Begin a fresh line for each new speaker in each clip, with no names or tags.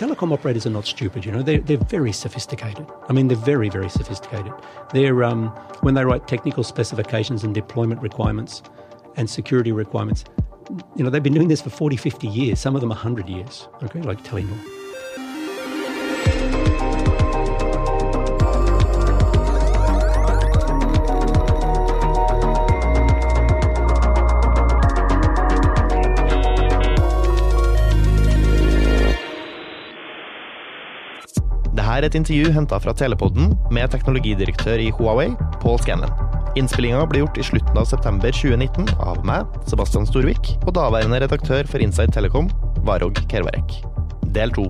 telecom operators are not stupid. You know, they're they're very sophisticated. I mean, they're very very sophisticated. They're um, when they write technical specifications and deployment requirements and security requirements. You know, they've been doing this for 40, 50 years. Some of them 100 years. Okay, like Telenor.
Her er et intervju henta fra Telepodden med teknologidirektør i Huawei, Paul Scanlon. Innspillinga ble gjort i slutten av september 2019 av meg, Sebastian Storvik, og daværende redaktør for Inside Telecom, Varog Kervarek. Del to.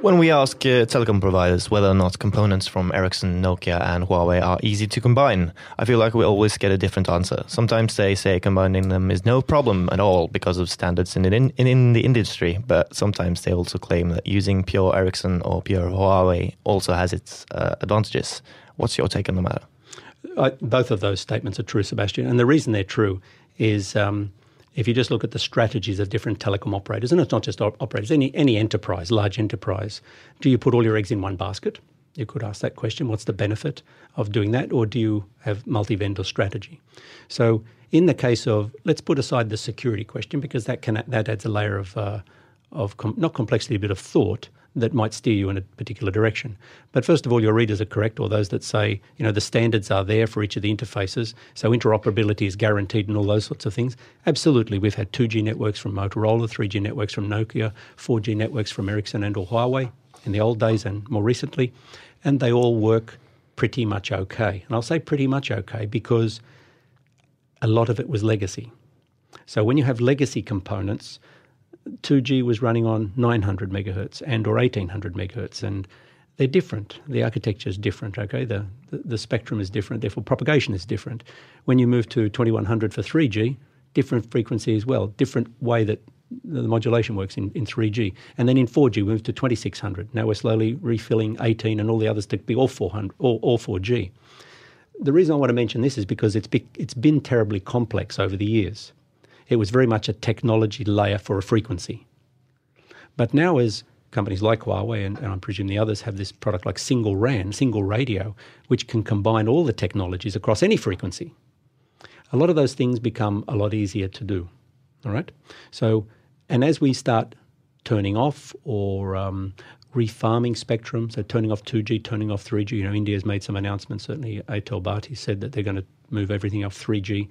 When we ask uh, telecom providers whether or not components from Ericsson, Nokia, and Huawei are easy to combine, I feel like we always get a different answer. Sometimes they say combining them is no problem at all because of standards in, in, in the industry, but sometimes they also claim that using pure Ericsson or pure Huawei also has its uh, advantages. What's your take on the matter?
I, both of those statements are true, Sebastian. And the reason they're true is um, if you just look at the strategies of different telecom operators, and it's not just op- operators, any, any enterprise, large enterprise, do you put all your eggs in one basket? You could ask that question what's the benefit of doing that? Or do you have multi vendor strategy? So, in the case of, let's put aside the security question because that, can, that adds a layer of, uh, of com- not complexity, but of thought that might steer you in a particular direction. But first of all, your readers are correct, or those that say, you know, the standards are there for each of the interfaces, so interoperability is guaranteed and all those sorts of things. Absolutely. We've had 2G networks from Motorola, 3G networks from Nokia, 4G networks from Ericsson and or Huawei in the old days and more recently, and they all work pretty much okay. And I'll say pretty much okay because a lot of it was legacy. So when you have legacy components, 2G was running on 900 megahertz and or 1800 megahertz, and they're different. The architecture is different. Okay, the, the, the spectrum is different. Therefore, propagation is different. When you move to 2100 for 3G, different frequency as well, different way that the modulation works in, in 3G. And then in 4G, we moved to 2600. Now we're slowly refilling 18 and all the others to be all 400, all, all 4G. The reason I want to mention this is because it's be, it's been terribly complex over the years. It was very much a technology layer for a frequency. But now, as companies like Huawei and, and I presume the others have this product like single RAN, single radio, which can combine all the technologies across any frequency, a lot of those things become a lot easier to do. All right? So, and as we start turning off or um, refarming spectrum, so turning off 2G, turning off 3G, you know, India's made some announcements. Certainly, Airtel Bharti said that they're going to move everything off 3G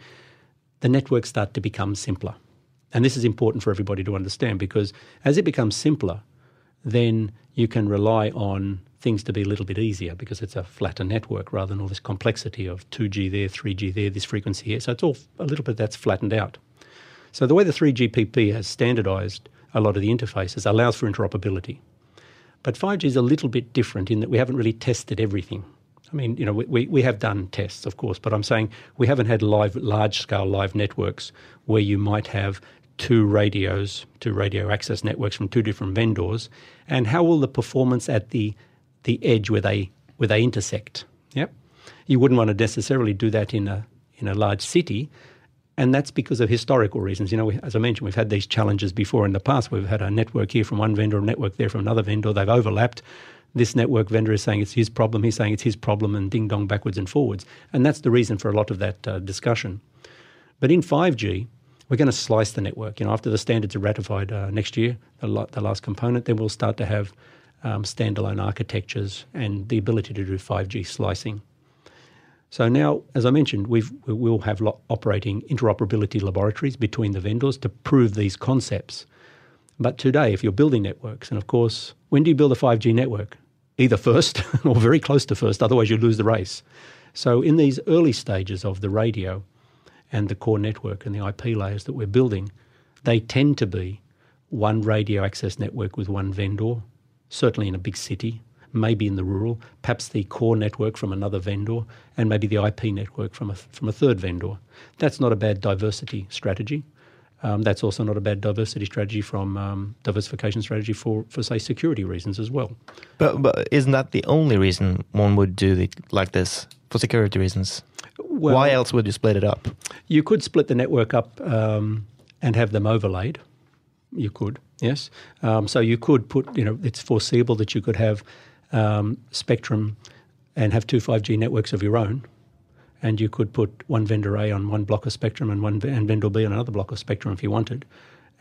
the networks start to become simpler. And this is important for everybody to understand because as it becomes simpler, then you can rely on things to be a little bit easier because it's a flatter network rather than all this complexity of 2G there, 3G there, this frequency here. So it's all a little bit that's flattened out. So the way the 3GPP has standardized a lot of the interfaces allows for interoperability. But 5G is a little bit different in that we haven't really tested everything. I mean, you know, we, we have done tests, of course, but I'm saying we haven't had live, large scale live networks where you might have two radios, two radio access networks from two different vendors, and how will the performance at the the edge where they where they intersect? Yep, you wouldn't want to necessarily do that in a in a large city, and that's because of historical reasons. You know, we, as I mentioned, we've had these challenges before in the past. We've had a network here from one vendor, a network there from another vendor. They've overlapped this network vendor is saying it's his problem, he's saying it's his problem, and ding dong backwards and forwards. And that's the reason for a lot of that uh, discussion. But in 5G, we're going to slice the network. You know, after the standards are ratified uh, next year, the, the, last component, then we'll start to have um, standalone architectures and the ability to do 5G slicing. So now, as I mentioned, we will have lo- operating interoperability laboratories between the vendors to prove these concepts. But today, if you're building networks, and of course, when do you build a 5G network? Either first or very close to first, otherwise, you lose the race. So, in these early stages of the radio and the core network and the IP layers that we're building, they tend to be one radio access network with one vendor, certainly in a big city, maybe in the rural, perhaps the core network from another vendor, and maybe the IP network from a, from a third vendor. That's not a bad diversity strategy. Um, that's also not a bad diversity strategy from um, diversification strategy for, for say security reasons as well.
But but isn't that the only reason one would do it like this for security reasons? Well, Why else would you split it up?
You could split the network up um, and have them overlaid. You could, yes. Um, so you could put, you know, it's foreseeable that you could have um, spectrum and have two 5G networks of your own, and you could put one vendor A on one block of spectrum and one and vendor B on another block of spectrum if you wanted,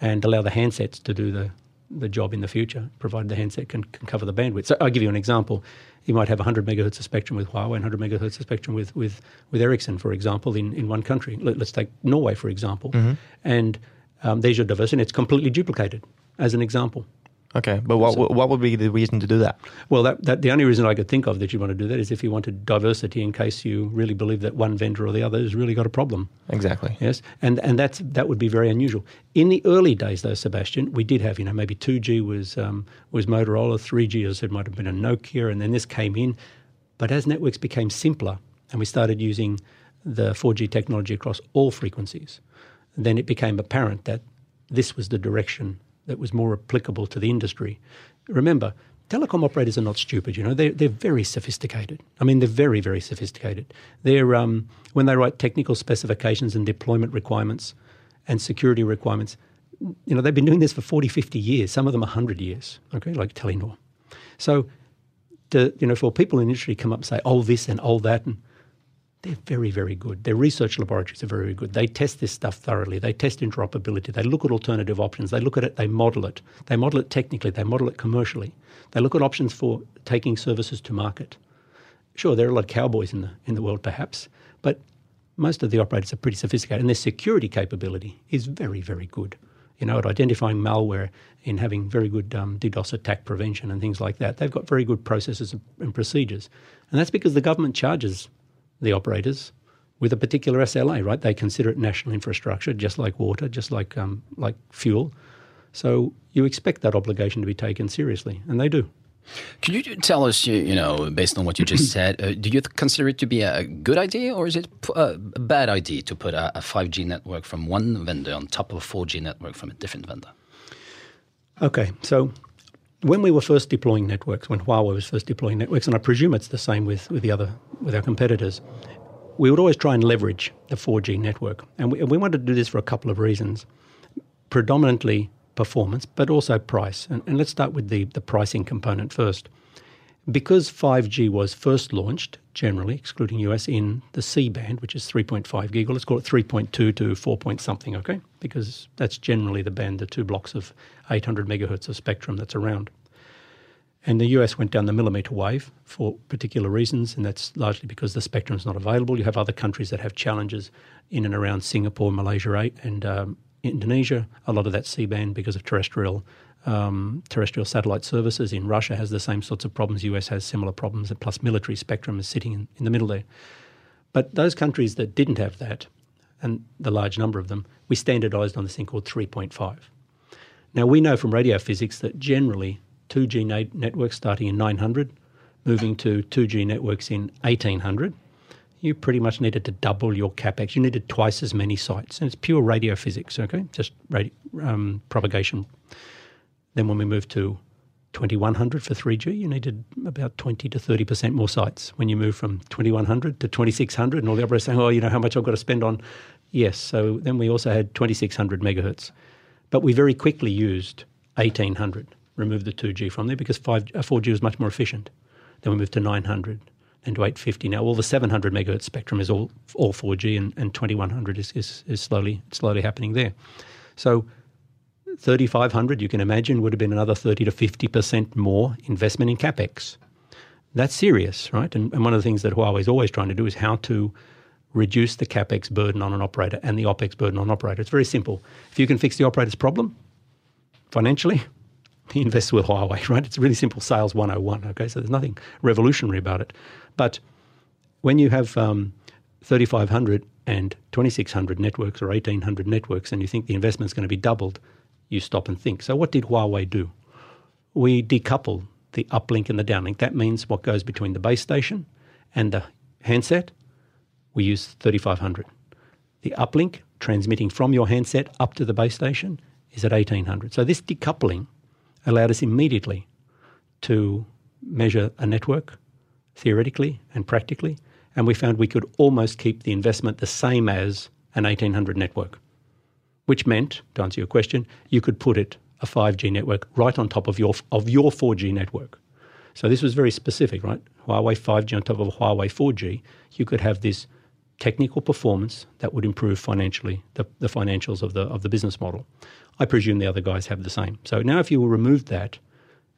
and allow the handsets to do the the job in the future, provided the handset can, can cover the bandwidth. So I'll give you an example. You might have 100 megahertz of spectrum with Huawei 100 megahertz of spectrum with, with, with Ericsson, for example, in, in one country. Let, us take Norway, for example. Mm-hmm. And um, there's your diversity, and it's completely duplicated, as an example.
Okay, but what so, what would be the reason to do that?
Well, that, that the only reason I could think of that you want to do that is if you wanted diversity in case you really believe that one vendor or the other has really got a problem.
Exactly.
Yes, and and that's that would be very unusual. In the early days, though, Sebastian, we did have you know maybe two G was um, was Motorola, three G as it might have been a Nokia, and then this came in. But as networks became simpler and we started using the 4G technology across all frequencies, then it became apparent that this was the direction that was more applicable to the industry. Remember, telecom operators are not stupid. You know, they're they're very sophisticated. I mean, they're very very sophisticated. They're um, when they write technical specifications and deployment requirements and security requirements. You know, they've been doing this for 40, 50 years. Some of them 100 years. Okay, like Telenor. So, to, you know, for people in the industry come up and say, "Oh, this and oh that," and they're very, very good. Their research laboratories are very very good. They test this stuff thoroughly. They test interoperability. They look at alternative options. They look at it, they model it. They model it technically, they model it commercially. They look at options for taking services to market. Sure, there are a lot of cowboys in the, in the world, perhaps, but most of the operators are pretty sophisticated, and their security capability is very, very good. You know, at identifying malware, in having very good um, DDoS attack prevention and things like that. They've got very good processes and procedures. And that's because the government charges the operators with a particular SLA, right? They consider it national infrastructure, just like water, just like um, like fuel. So you expect that obligation to be taken seriously, and they do.
Could you tell us, you, know, based on what you just said, uh, do you consider it to be a good idea or is it a bad idea to put a, a 5G network from one vendor on top of a 4G network from a different vendor?
Okay, so when we were first deploying networks, when Huawei was first deploying networks, and I presume it's the same with, with the other with our competitors, we would always try and leverage the 4G network, and we, we wanted to do this for a couple of reasons, predominantly performance, but also price. And, and let's start with the the pricing component first. Because 5G was first launched, generally, excluding US, in the C band, which is 3.5 gig, or let's call it 3.2 to 4 point something, okay? Because that's generally the band, the two blocks of 800 megahertz of spectrum that's around. And the US went down the millimeter wave for particular reasons, and that's largely because the spectrum is not available. You have other countries that have challenges in and around Singapore, Malaysia, and um, Indonesia. A lot of that C band because of terrestrial um, terrestrial satellite services. In Russia has the same sorts of problems. US has similar problems, and plus military spectrum is sitting in, in the middle there. But those countries that didn't have that, and the large number of them, we standardized on this thing called 3.5. Now, we know from radio physics that generally 2G na- networks starting in 900, moving to 2G networks in 1800, you pretty much needed to double your capex. You needed twice as many sites. And it's pure radio physics, okay? Just radio, um, propagation then when we moved to 2100 for 3G, you needed about 20 to 30% more sites. When you move from 2100 to 2600, and all the operators saying, oh, you know how much I've got to spend on. Yes, so then we also had 2600 megahertz. But we very quickly used 1800, removed the 2G from there because 5, 4G uh, was much more efficient. Then we moved to 900 and to 850. Now all the 700 megahertz spectrum is all all 4G, and, and 2100 is, is, is slowly slowly happening there. So 3,500, you can imagine, would have been another 30 to 50% more investment in capex. That's serious, right? And, and one of the things that Huawei is always trying to do is how to reduce the capex burden on an operator and the opex burden on an operator. It's very simple. If you can fix the operator's problem financially, he invests with Huawei, right? It's really simple sales 101, okay? So there's nothing revolutionary about it. But when you have um, 3,500 and 2,600 networks or 1,800 networks and you think the investment is going to be doubled, you stop and think. So, what did Huawei do? We decouple the uplink and the downlink. That means what goes between the base station and the handset, we use 3500. The uplink transmitting from your handset up to the base station is at 1800. So, this decoupling allowed us immediately to measure a network theoretically and practically, and we found we could almost keep the investment the same as an 1800 network which meant, to answer your question, you could put it a 5G network right on top of your of your 4G network. So this was very specific, right? Huawei 5G on top of Huawei 4G. You could have this technical performance that would improve financially the, the financials of the of the business model. I presume the other guys have the same. So now, if you removed that,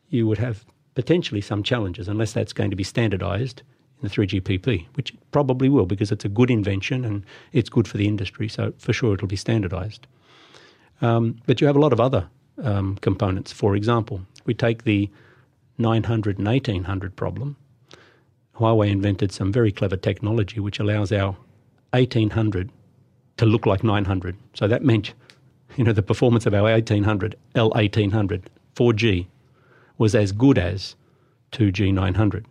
you would have potentially some challenges, unless that's going to be standardized in the 3GPP, which probably will because it's a good invention and it's good for the industry. So for sure, it'll be standardized. Um, but you have a lot of other um, components. For example, we take the 900 and 1800 problem. Huawei invented some very clever technology which allows our 1800 to look like 900. So that meant, you know, the performance of our 1800 L1800 4G was as good as 2G 900.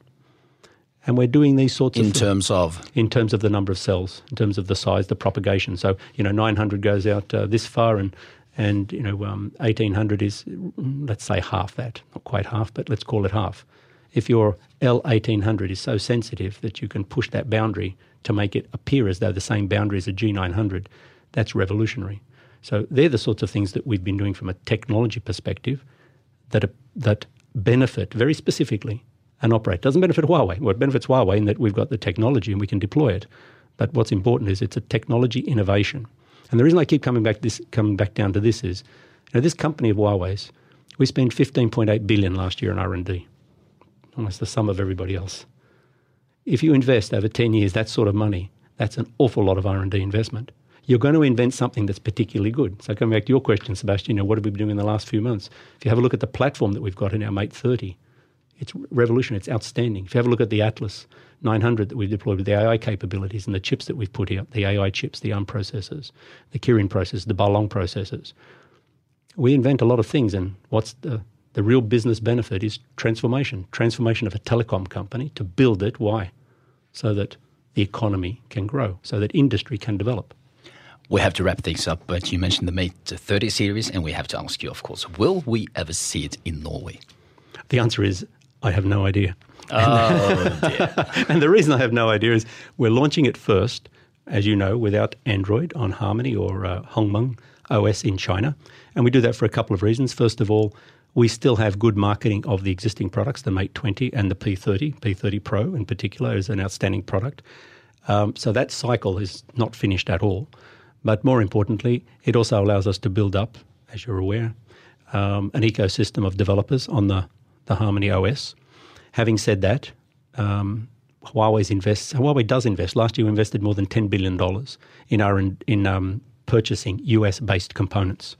And we're doing these sorts
in
of
terms of
in terms of the number of cells, in terms of the size, the propagation. So you know, 900 goes out uh, this far, and and you know, um, 1800 is let's say half that, not quite half, but let's call it half. If your L1800 is so sensitive that you can push that boundary to make it appear as though the same boundary as a G900, that's revolutionary. So they're the sorts of things that we've been doing from a technology perspective that that benefit very specifically an operator. It doesn't benefit Huawei. Well, it benefits Huawei in that we've got the technology and we can deploy it. But what's important is it's a technology innovation. And the reason I keep coming back this coming back down to this is, you know, this company of Huawei's, we spent 15.8 billion last year in R&D, almost the sum of everybody else. If you invest over 10 years that sort of money, that's an awful lot of R&D investment. You're going to invent something that's particularly good. So coming back to your question, Sebastian, you know, what have we been doing in the last few months? If you have a look at the platform that we've got in our Mate 30, it's revolutionary. It's outstanding. If you have a look at the Atlas 900 that we've deployed with the AI capabilities and the chips that we've put out, the AI chips, the ARM processors, the Kirin processors, the Balong processors, we invent a lot of things. And what's the, the real business benefit is transformation. Transformation of a telecom company to build it. Why? So that the economy can grow, so that industry can develop.
We have to wrap things up, but you mentioned the Mate 30 series, and we have to ask you, of course, will we ever see it in Norway?
The answer is I have no idea.
Oh, dear.
and the reason I have no idea is we're launching it first, as you know, without Android on Harmony or uh, Hongmeng OS in China. And we do that for a couple of reasons. First of all, we still have good marketing of the existing products, the Mate 20 and the P30. P30 Pro, in particular, is an outstanding product. Um, so that cycle is not finished at all. But more importantly, it also allows us to build up, as you're aware, um, an ecosystem of developers on the the Harmony OS. Having said that, um, Huawei invests. Huawei does invest. Last year, we invested more than ten billion dollars in our in um, purchasing US-based components.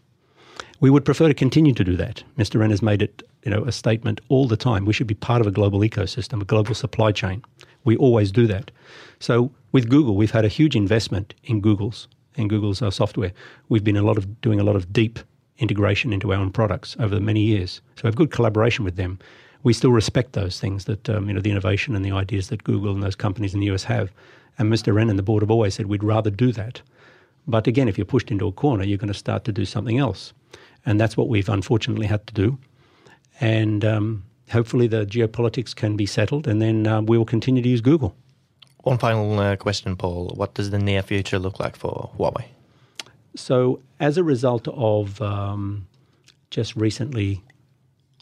We would prefer to continue to do that. Mr. Ren has made it, you know, a statement all the time. We should be part of a global ecosystem, a global supply chain. We always do that. So with Google, we've had a huge investment in Google's in Google's uh, software. We've been a lot of doing a lot of deep integration into our own products over the many years. So we have good collaboration with them. We still respect those things that um, you know the innovation and the ideas that Google and those companies in the US have. And Mr. Ren and the board have always said we'd rather do that. But again, if you're pushed into a corner, you're going to start to do something else, and that's what we've unfortunately had to do. And um, hopefully, the geopolitics can be settled, and then uh, we will continue to use Google.
One final uh, question, Paul. What does the near future look like for Huawei?
So, as a result of um, just recently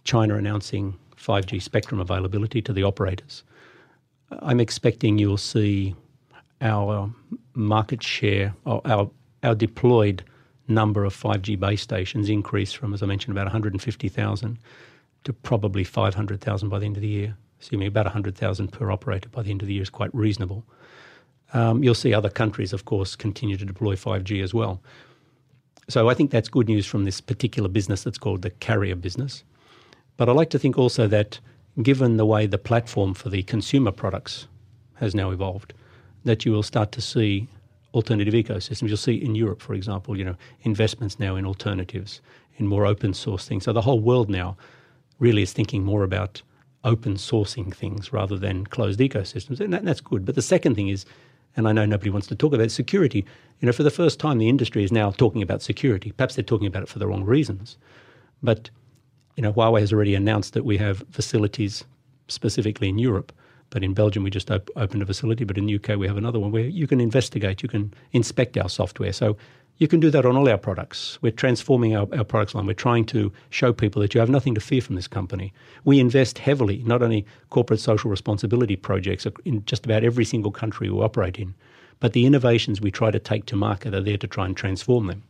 China announcing 5G spectrum availability to the operators, I'm expecting you'll see our market share, or our, our deployed number of 5G base stations increase from, as I mentioned, about 150,000 to probably 500,000 by the end of the year. Assuming about 100,000 per operator by the end of the year is quite reasonable. Um, you'll see other countries, of course, continue to deploy 5G as well. So I think that's good news from this particular business that's called the carrier business. But I like to think also that given the way the platform for the consumer products has now evolved, that you will start to see alternative ecosystems. You'll see in Europe, for example, you know, investments now in alternatives, in more open source things. So the whole world now really is thinking more about open sourcing things rather than closed ecosystems. And that, that's good. But the second thing is and I know nobody wants to talk about security. You know, for the first time, the industry is now talking about security. Perhaps they're talking about it for the wrong reasons. But, you know, Huawei has already announced that we have facilities specifically in Europe. But in Belgium, we just op- opened a facility. But in the UK, we have another one where you can investigate, you can inspect our software. So You can do that on all our products. We're transforming our, our products line. We're trying to show people that you have nothing to fear from this company. We invest heavily, not only corporate social responsibility projects in just about every single country we operate in, but the innovations we try to take to market are there to try and transform them.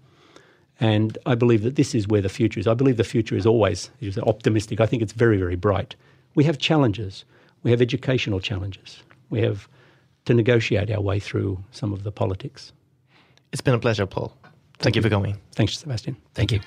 And I believe that this is where the future is. I believe the future is always is optimistic. I think it's very, very bright. We have challenges. We have educational challenges. We have to negotiate our way through some of the politics.
It's been a pleasure, Paul. Thank, Thank you for coming.
Thanks, Sebastian.
Thank you.